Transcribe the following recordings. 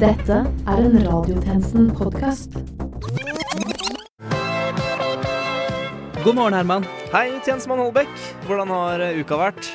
Dette er en Radiotjenesten-podkast. God morgen, Herman. Hei, tjenestemann Holbæk. Hvordan har eh, uka vært?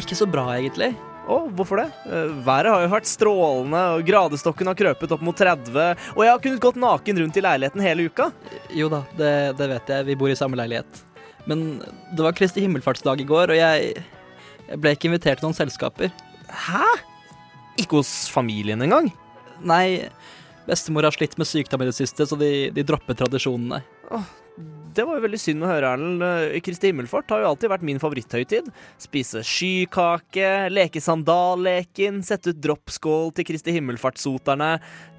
Ikke så bra, egentlig. Å, hvorfor det? Eh, Været har jo vært strålende, og gradestokken har krøpet opp mot 30, og jeg har kunnet gått naken rundt i leiligheten hele uka. Jo da, det, det vet jeg. Vi bor i samme leilighet. Men det var Kristi himmelfartsdag i går, og jeg, jeg ble ikke invitert til noen selskaper. Hæ? Ikke hos familien engang? Nei, bestemor har slitt med sykdom i det siste, så de, de dropper tradisjonene. Det var jo veldig synd å høre, Erlend. Eh, Kristi himmelfart har jo alltid vært min favoritthøytid. Spise skykake, leke sandalleken, sette ut droppskål til Kristi himmelfartssoterne.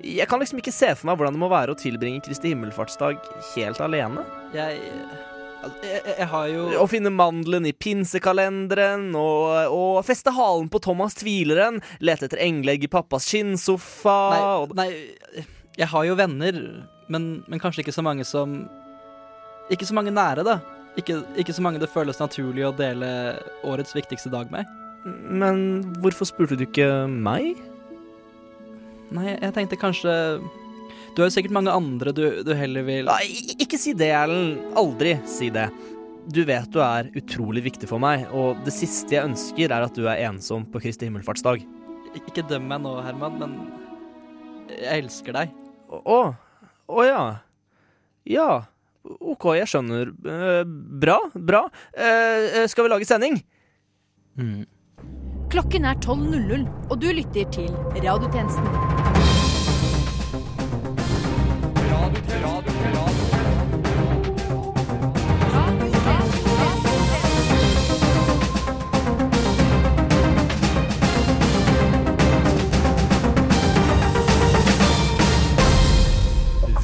Jeg kan liksom ikke se for meg hvordan det må være å tilbringe Kristi himmelfartsdag helt alene. Jeg, jeg, jeg, har jo Å finne mandelen i pinsekalenderen, og, og feste halen på Thomas Tvileren, lete etter englegg i pappas skinnsofa Nei, og nei, jeg har jo venner, men, men kanskje ikke så mange som Ikke så mange nære, da. Ikke, ikke så mange det føles naturlig å dele årets viktigste dag med. Men hvorfor spurte du ikke meg? Nei, jeg tenkte kanskje Du har jo sikkert mange andre du, du heller vil Nei, ikke si det, Erlend. Aldri si det. Du vet du er utrolig viktig for meg, og det siste jeg ønsker, er at du er ensom på Kristi himmelfartsdag. Ikke døm meg nå, Herman, men jeg elsker deg. Å, å ja. Ja. OK, jeg skjønner. Eh, bra, bra. Eh, skal vi lage sending? Klokken er 12.00, og du lytter til Radiotjenesten.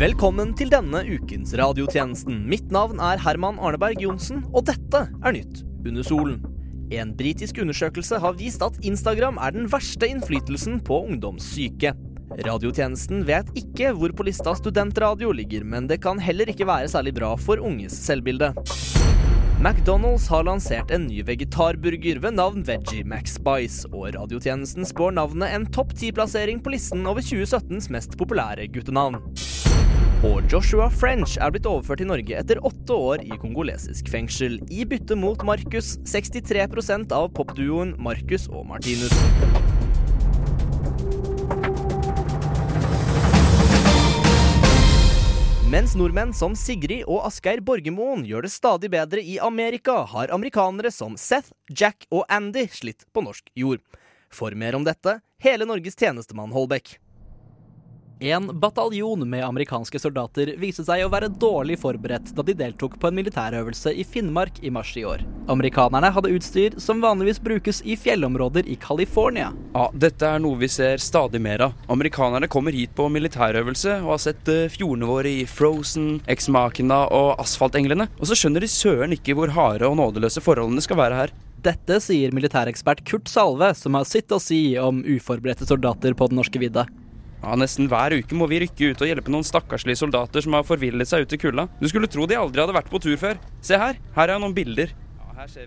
Velkommen til denne ukens radiotjenesten. Mitt navn er Herman Arneberg Johnsen, og dette er Nytt under solen. En britisk undersøkelse har vist at Instagram er den verste innflytelsen på ungdomssyke. Radiotjenesten vet ikke hvor på lista studentradio ligger, men det kan heller ikke være særlig bra for unges selvbilde. McDonald's har lansert en ny vegetarburger ved navn Veggie McSpice, og radiotjenesten spår navnet en topp ti-plassering på listen over 2017s mest populære guttenavn. Og Joshua French er blitt overført til Norge etter åtte år i kongolesisk fengsel, i bytte mot Markus, 63% av popduoen Markus og Martinus. Mens nordmenn som Sigrid og Asgeir Borgermoen gjør det stadig bedre i Amerika, har amerikanere som Seth, Jack og Andy slitt på norsk jord. For mer om dette, hele Norges tjenestemann Holbæk. En bataljon med amerikanske soldater viste seg å være dårlig forberedt da de deltok på en militærøvelse i Finnmark i mars i år. Amerikanerne hadde utstyr som vanligvis brukes i fjellområder i California. Ja, dette er noe vi ser stadig mer av. Amerikanerne kommer hit på militærøvelse og har sett eh, fjordene våre i Frozen, Ex Machina og Asfaltenglene, og så skjønner de søren ikke hvor harde og nådeløse forholdene skal være her. Dette sier militærekspert Kurt Salve, som har sitt å si om uforberedte soldater på den norske vidda. Ja, Nesten hver uke må vi rykke ut og hjelpe noen stakkarslige soldater som har forvillet seg ut i kulda. Du skulle tro de aldri hadde vært på tur før. Se her, her er noen bilder.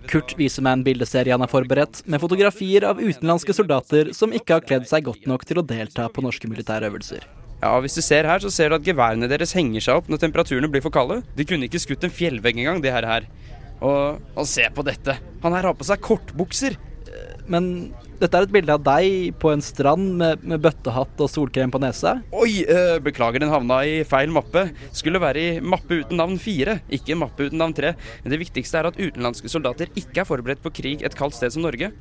Kurt viser meg en bildeserie han har forberedt, med fotografier av utenlandske soldater som ikke har kledd seg godt nok til å delta på norske militærøvelser. Ja, Hvis du ser her, så ser du at geværene deres henger seg opp når temperaturene blir for kalde. De kunne ikke skutt en fjellvegg engang, de her. her. Og, og se på dette. Han her har på seg kortbukser. Men dette er et bilde av deg på en strand med, med bøttehatt og solkrem på nesa. Oi, øh, beklager, den havna i feil mappe. Skulle være i mappe uten navn fire, ikke mappe uten navn tre. Men det viktigste er at utenlandske soldater ikke er forberedt på krig et kaldt sted som Norge.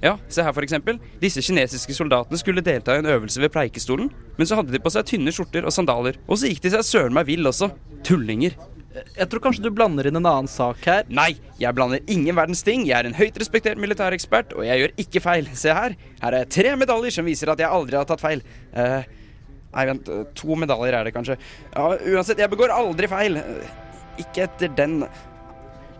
Ja, se her eksempel. Disse kinesiske soldatene skulle delta i en øvelse ved Preikestolen, men så hadde de på seg tynne skjorter og sandaler. Og så gikk de seg søren meg vill også. Tullinger. Jeg tror kanskje du blander inn en annen sak her. Nei, jeg blander ingen verdens ting. Jeg er en høyt respektert militærekspert, og jeg gjør ikke feil. Se her. Her er tre medaljer som viser at jeg aldri har tatt feil. Uh, nei, vent. To medaljer er det kanskje. Ja, Uansett, jeg begår aldri feil. Eh, Ikke etter den.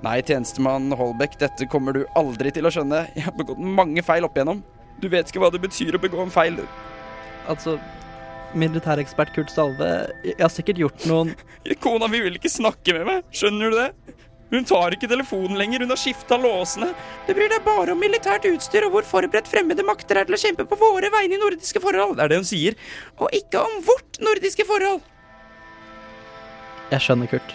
Nei, tjenestemann Holbæk, dette kommer du aldri til å skjønne. Jeg har begått mange feil opp igjennom. Du vet ikke hva det betyr å begå en feil. Altså, militærekspert Kurt Salve, jeg har sikkert gjort noen Kona mi vil ikke snakke med meg. Skjønner du det? Hun tar ikke telefonen lenger, hun har skifta låsene. Det bryr deg bare om militært utstyr og hvor forberedt fremmede makter er til å kjempe på våre vegne i nordiske forhold. Det er det hun sier. Og ikke om vårt nordiske forhold. Jeg skjønner, Kurt.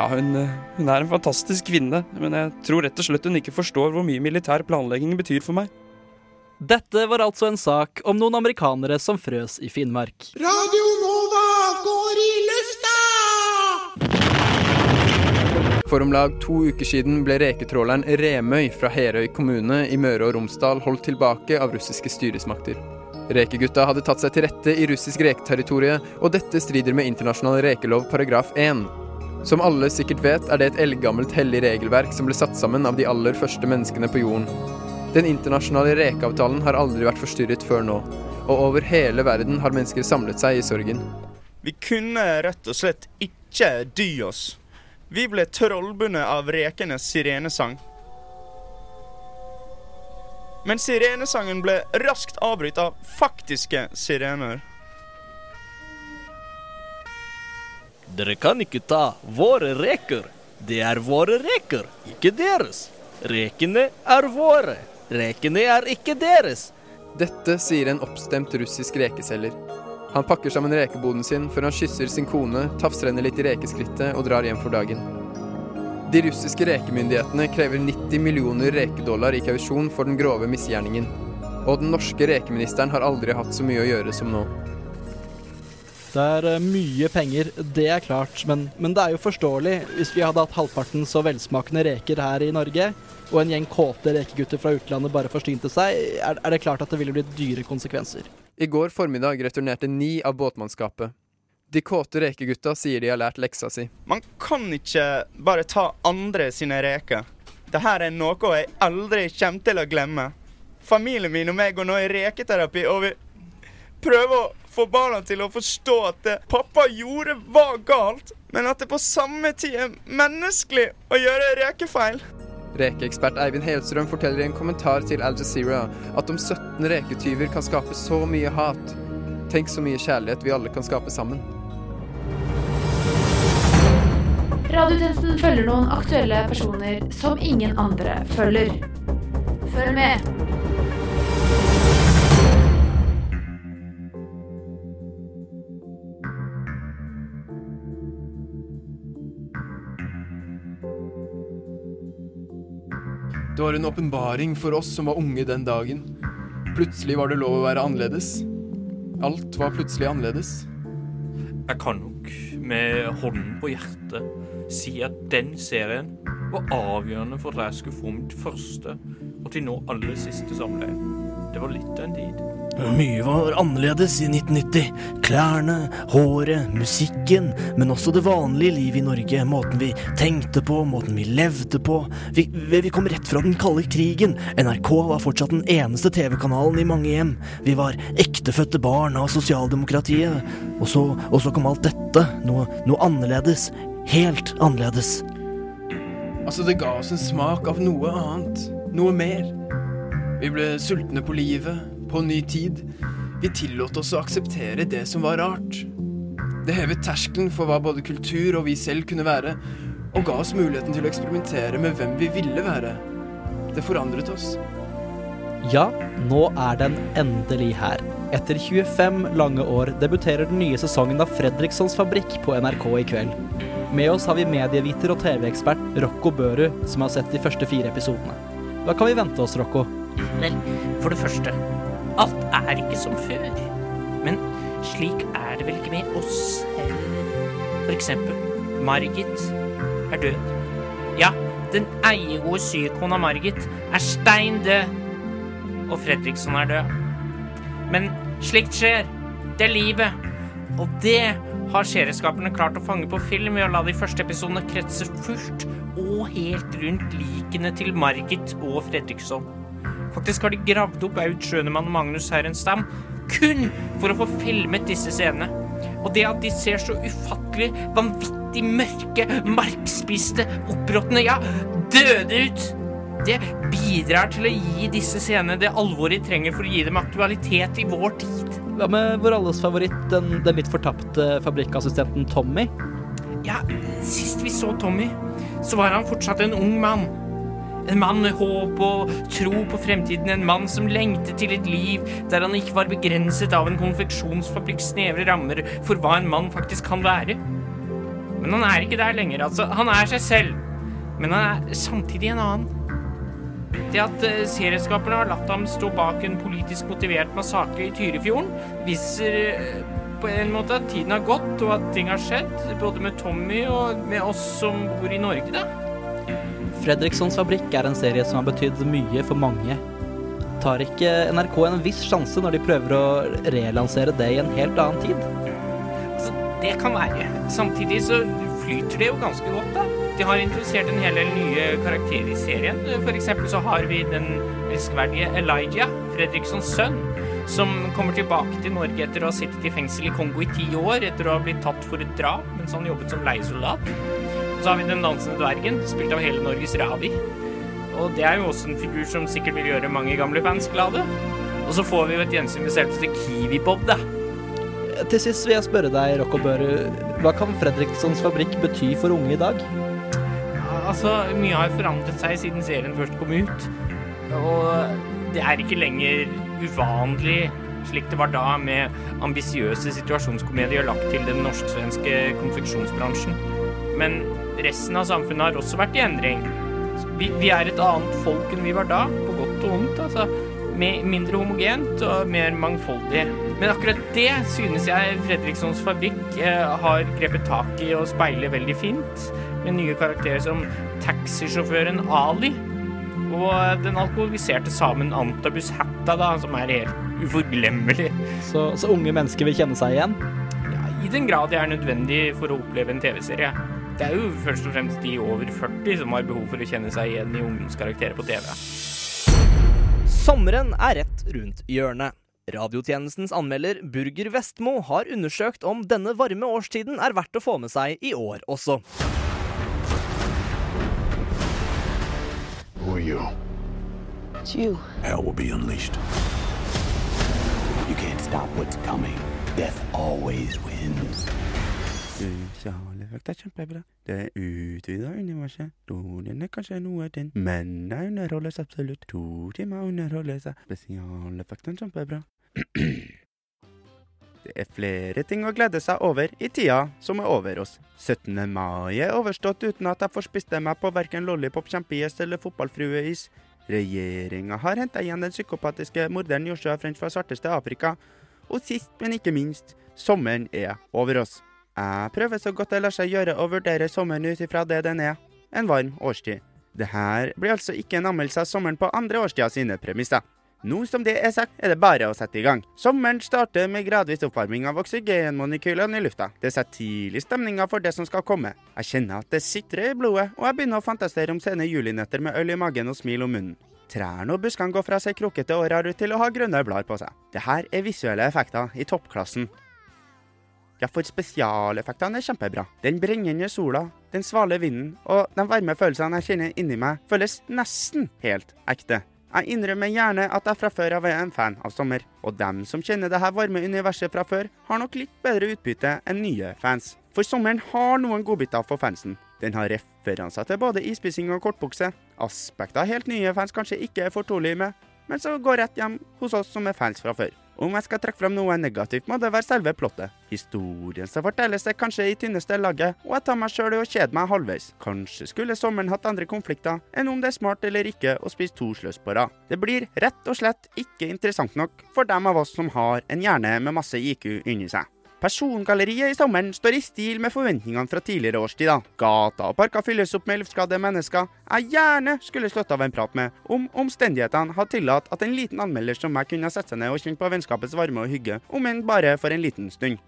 Ja, hun, hun er en fantastisk kvinne, men jeg tror rett og slett hun ikke forstår hvor mye militær planlegging betyr for meg. Dette var altså en sak om noen amerikanere som frøs i Finnmark. Radio Nova går i lufta! For om lag to uker siden ble reketråleren Remøy fra Herøy kommune i Møre og Romsdal holdt tilbake av russiske styresmakter. Rekegutta hadde tatt seg til rette i russisk reketerritorie, og dette strider med internasjonal rekelov paragraf 1. Som alle sikkert vet, er det et eldgammelt hellig regelverk som ble satt sammen av de aller første menneskene på jorden. Den internasjonale rekeavtalen har aldri vært forstyrret før nå, og over hele verden har mennesker samlet seg i sorgen. Vi kunne rett og slett ikke dy oss. Vi ble trollbundet av rekenes sirenesang. Men sirenesangen ble raskt avbrutt av faktiske sirener. Dere kan ikke ta våre reker. Det er våre reker, ikke deres. Rekene er våre. Rekene er ikke deres. Dette sier en oppstemt russisk rekeselger. Han pakker sammen rekeboden sin før han kysser sin kone, tafser henne litt i rekeskrittet og drar hjem for dagen. De russiske rekemyndighetene krever 90 millioner rekedollar i kausjon for den grove misgjerningen. Og den norske rekeministeren har aldri hatt så mye å gjøre som nå. Det er eh, mye penger, det er klart, men, men det er jo forståelig. Hvis vi hadde hatt halvparten så velsmakende reker her i Norge, og en gjeng kåte rekegutter fra utlandet bare forsynte seg, er, er det klart at det ville blitt dyre konsekvenser. I går formiddag returnerte ni av båtmannskapet. De kåte rekegutta sier de har lært leksa si. Man kan ikke bare ta andre sine reker. Dette er noe jeg aldri kommer til å glemme. Familien min og meg går nå i reketerapi, og vi prøver å få barna til å forstå at det pappa gjorde, var galt, men at det på samme tid er menneskelig å gjøre rekefeil. Rekeekspert Eivind Helstrøm forteller i en kommentar til Al Jazeera at om 17 reketyver kan skape så mye hat. Tenk så mye kjærlighet vi alle kan skape sammen. Radiotjenesten følger noen aktuelle personer som ingen andre følger. Følg med. Det var en åpenbaring for oss som var unge den dagen. Plutselig var det lov å være annerledes. Alt var plutselig annerledes. Jeg kan nok med hånden på hjertet si at den serien var avgjørende for at jeg skulle få mitt første og til nå aller siste samleie. Det var litt av en tid. Mye var annerledes i 1990. Klærne, håret, musikken, men også det vanlige livet i Norge. Måten vi tenkte på, måten vi levde på. Vi, vi kom rett fra den kalde krigen. NRK var fortsatt den eneste TV-kanalen i mange hjem. Vi var ektefødte barn av sosialdemokratiet. Og så, og så kom alt dette. Noe, noe annerledes. Helt annerledes. Altså, det ga oss en smak av noe annet. Noe mer. Vi ble sultne på livet, på ny tid. Vi tillot oss å akseptere det som var rart. Det hevet terskelen for hva både kultur og vi selv kunne være, og ga oss muligheten til å eksperimentere med hvem vi ville være. Det forandret oss. Ja, nå er den endelig her. Etter 25 lange år debuterer den nye sesongen av Fredrikssons Fabrikk på NRK i kveld. Med oss har vi medieviter og TV-ekspert Rocco Børu, som har sett de første fire episodene. Hva kan vi vente oss, Rocco? Vel, for det første, alt er ikke som før. Men slik er det vel ikke med oss heller. For eksempel, Margit er død. Ja, den eiegode sykona Margit er stein død. Og Fredriksson er død. Men slikt skjer. Det er livet. Og det har serieskaperne klart å fange på film ved å la de første episodene kretse fullt og helt rundt likene til Margit og Fredriksson. Faktisk har de gravd opp Aud Schønemann og Magnus Herrenstam kun for å få filmet disse scenene. Og det at de ser så ufattelig, vanvittig mørke, markspiste, oppråtne, ja, døde ut, det bidrar til å gi disse scenene det alvoret de trenger for å gi dem aktualitet i vår tid. Hva med vår alles favoritt, den, den litt fortapte fabrikkassistenten Tommy? Ja, sist vi så Tommy, så var han fortsatt en ung mann. En mann med håp og tro på fremtiden. En mann som lengtet til et liv der han ikke var begrenset av en konfeksjonsfabrikks snevre rammer for hva en mann faktisk kan være. Men han er ikke der lenger, altså. Han er seg selv. Men han er samtidig en annen. Det at uh, serieskaperne har latt ham stå bak en politisk motivert massakre i Tyrifjorden, viser eh, på en måte at tiden har gått, og at ting har skjedd. Både med Tommy og med oss som bor i Norge, da. Fredrikssons fabrikk er en serie som har betydd mye for mange. Tar ikke NRK en viss sjanse når de prøver å relansere det i en helt annen tid? Altså, det kan være. Samtidig så flyter det jo ganske godt, da. De har introdusert en hel del nye karakterer i serien. For eksempel så har vi den elskverdige Elijah, Fredrikssons sønn, som kommer tilbake til Norge etter å ha sittet i fengsel i Kongo i ti år etter å ha blitt tatt for et drap mens han jobbet som leiesoldat. Så har vi Den dansende dvergen, spilt av hele Norges Ravi. Og det er jo også en figur som sikkert vil gjøre mange gamle fans glade. Og så får vi jo et gjensyn med selveste Kiwi-Bob, da. Til sist vil jeg spørre deg, Rocco Børu, hva kan Fredrikssons fabrikk bety for unge i dag? Ja, Altså, mye har forandret seg siden serien først kom ut. Og det er ikke lenger uvanlig, slik det var da, med ambisiøse situasjonskomedier lagt til den norsk-svenske konfeksjonsbransjen. Men resten av samfunnet har også vært i endring. Vi, vi, er et annet folk enn vi var da, på godt og vondt. altså. Mindre homogent og mer mangfoldig. Men akkurat det synes jeg Fredrikssons fabrikk eh, har grepet tak i og speiler veldig fint. Med nye karakterer som taxisjåføren Ali og den alkoholiserte samen Antabus Hatta, da, som er helt uforglemmelig. Så, så unge mennesker vil kjenne seg igjen? Ja, I den grad det er nødvendig for å oppleve en TV-serie. Det er jo først og fremst de over 40 som har behov for å kjenne seg igjen i ungdomskarakterer på TV. Sommeren er rett rundt hjørnet. Radiotjenestens anmelder Burger Vestmo har undersøkt om denne varme årstiden er verdt å få med seg i år også. Who are you? It's you. Hell will be unleashed. You can't stop what's coming. Death always wins. Spesialeffekt er kjempebra. Det er utvida universet. Historien er noe den, men det underholdes absolutt. To timer underholdes. Spesialeffekten kjempebra. Det er flere ting å glede seg over i tida som er over oss. 17. mai er overstått uten at jeg får spist meg på verken lollipop, kjempeis eller fotballfrueis. Regjeringa har henta igjen den psykopatiske morderen Joshua French fra svarteste Afrika. Og sist, men ikke minst, sommeren er over oss. Jeg prøver så godt det lar seg gjøre å vurdere sommeren ut ifra det den er, en varm årstid. Det her blir altså ikke en anmeldelse av sommeren på andre årstida sine premisser. Nå som det er sagt, er det bare å sette i gang. Sommeren starter med gradvis oppvarming av oksygenmonekylene i lufta. Det setter tidlig stemninga for det som skal komme. Jeg kjenner at det sitrer i blodet, og jeg begynner å fantasere om sene julinøtter med øl i magen og smil om munnen. Trærne og buskene går fra å se krokete og rare ut til å ha grønne blader på seg. Det her er visuelle effekter i toppklassen. Ja, for spesialeffektene er kjempebra. Den brennende sola, den svale vinden og de varme følelsene jeg kjenner inni meg, føles nesten helt ekte. Jeg innrømmer gjerne at jeg fra før av er en fan av sommer, og dem som kjenner det her varme universet fra før, har nok litt bedre utbytte enn nye fans. For sommeren har noen godbiter for fansen. Den har referanser til både isspising og kortbukse, aspekter helt nye fans kanskje ikke er fortrolige med, men som går rett hjem hos oss som er fans fra før. Om jeg skal trekke frem noe negativt, må det være selve plottet. Historien som fortelles er kanskje i tynneste laget, og jeg tar meg sjøl i å kjede meg halvveis. Kanskje skulle sommeren hatt andre konflikter enn om det er smart eller ikke å spise to sløs på rad. Det blir rett og slett ikke interessant nok for dem av oss som har en hjerne med masse IQ inni seg. Persongalleriet i sommeren står i stil med forventningene fra tidligere årstider. Gata og parker fylles opp med luftskadde mennesker jeg gjerne skulle slått av en prat med, om omstendighetene hadde tillatt at en liten anmelder som meg kunne sette seg ned og kjent på vennskapets varme og hygge, om enn bare for en liten stund.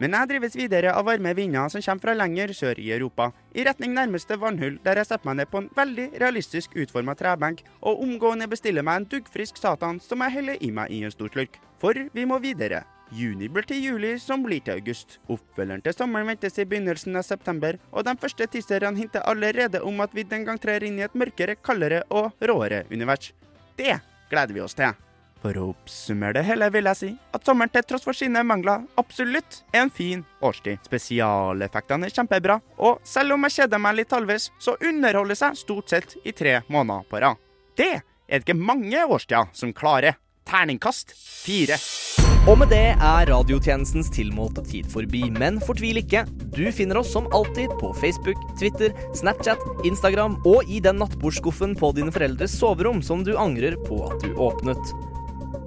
Men jeg drives videre av varme vinder som kommer fra lenger sør i Europa, i retning nærmeste vannhull, der jeg setter meg ned på en veldig realistisk utforma trebenk og omgående bestiller meg en duggfrisk satan som jeg heller i meg i en stor slurk. For vi må videre. Juni blir til juli, som blir til august. Oppfølgeren til sommeren ventes i begynnelsen av september, og de første teaserne hinter allerede om at vi den gang trer inn i et mørkere, kaldere og råere univers. Det gleder vi oss til. For å oppsummere det hele vil jeg si at sommeren til tross for sine mangler absolutt er en fin årstid. Spesialeffektene er kjempebra, og selv om jeg kjeder meg litt halvveis, så underholder jeg stort sett i tre måneder på rad. Det er det ikke mange årstider som klarer. Terningkast fire. Og med det er radiotjenestens tilmålte tid forbi, men fortvil ikke. Du finner oss som alltid på Facebook, Twitter, Snapchat, Instagram og i den nattbordskuffen på dine foreldres soverom som du angrer på at du åpnet.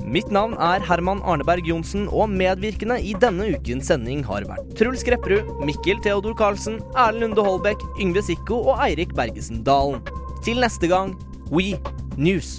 Mitt navn er Herman Arneberg Johnsen, og medvirkende i denne ukens sending har vært Truls Grepperud, Mikkel Theodor Karlsen, Erlend Lunde Holbæk, Yngve Sikko og Eirik Bergesen Dalen. Til neste gang, We News.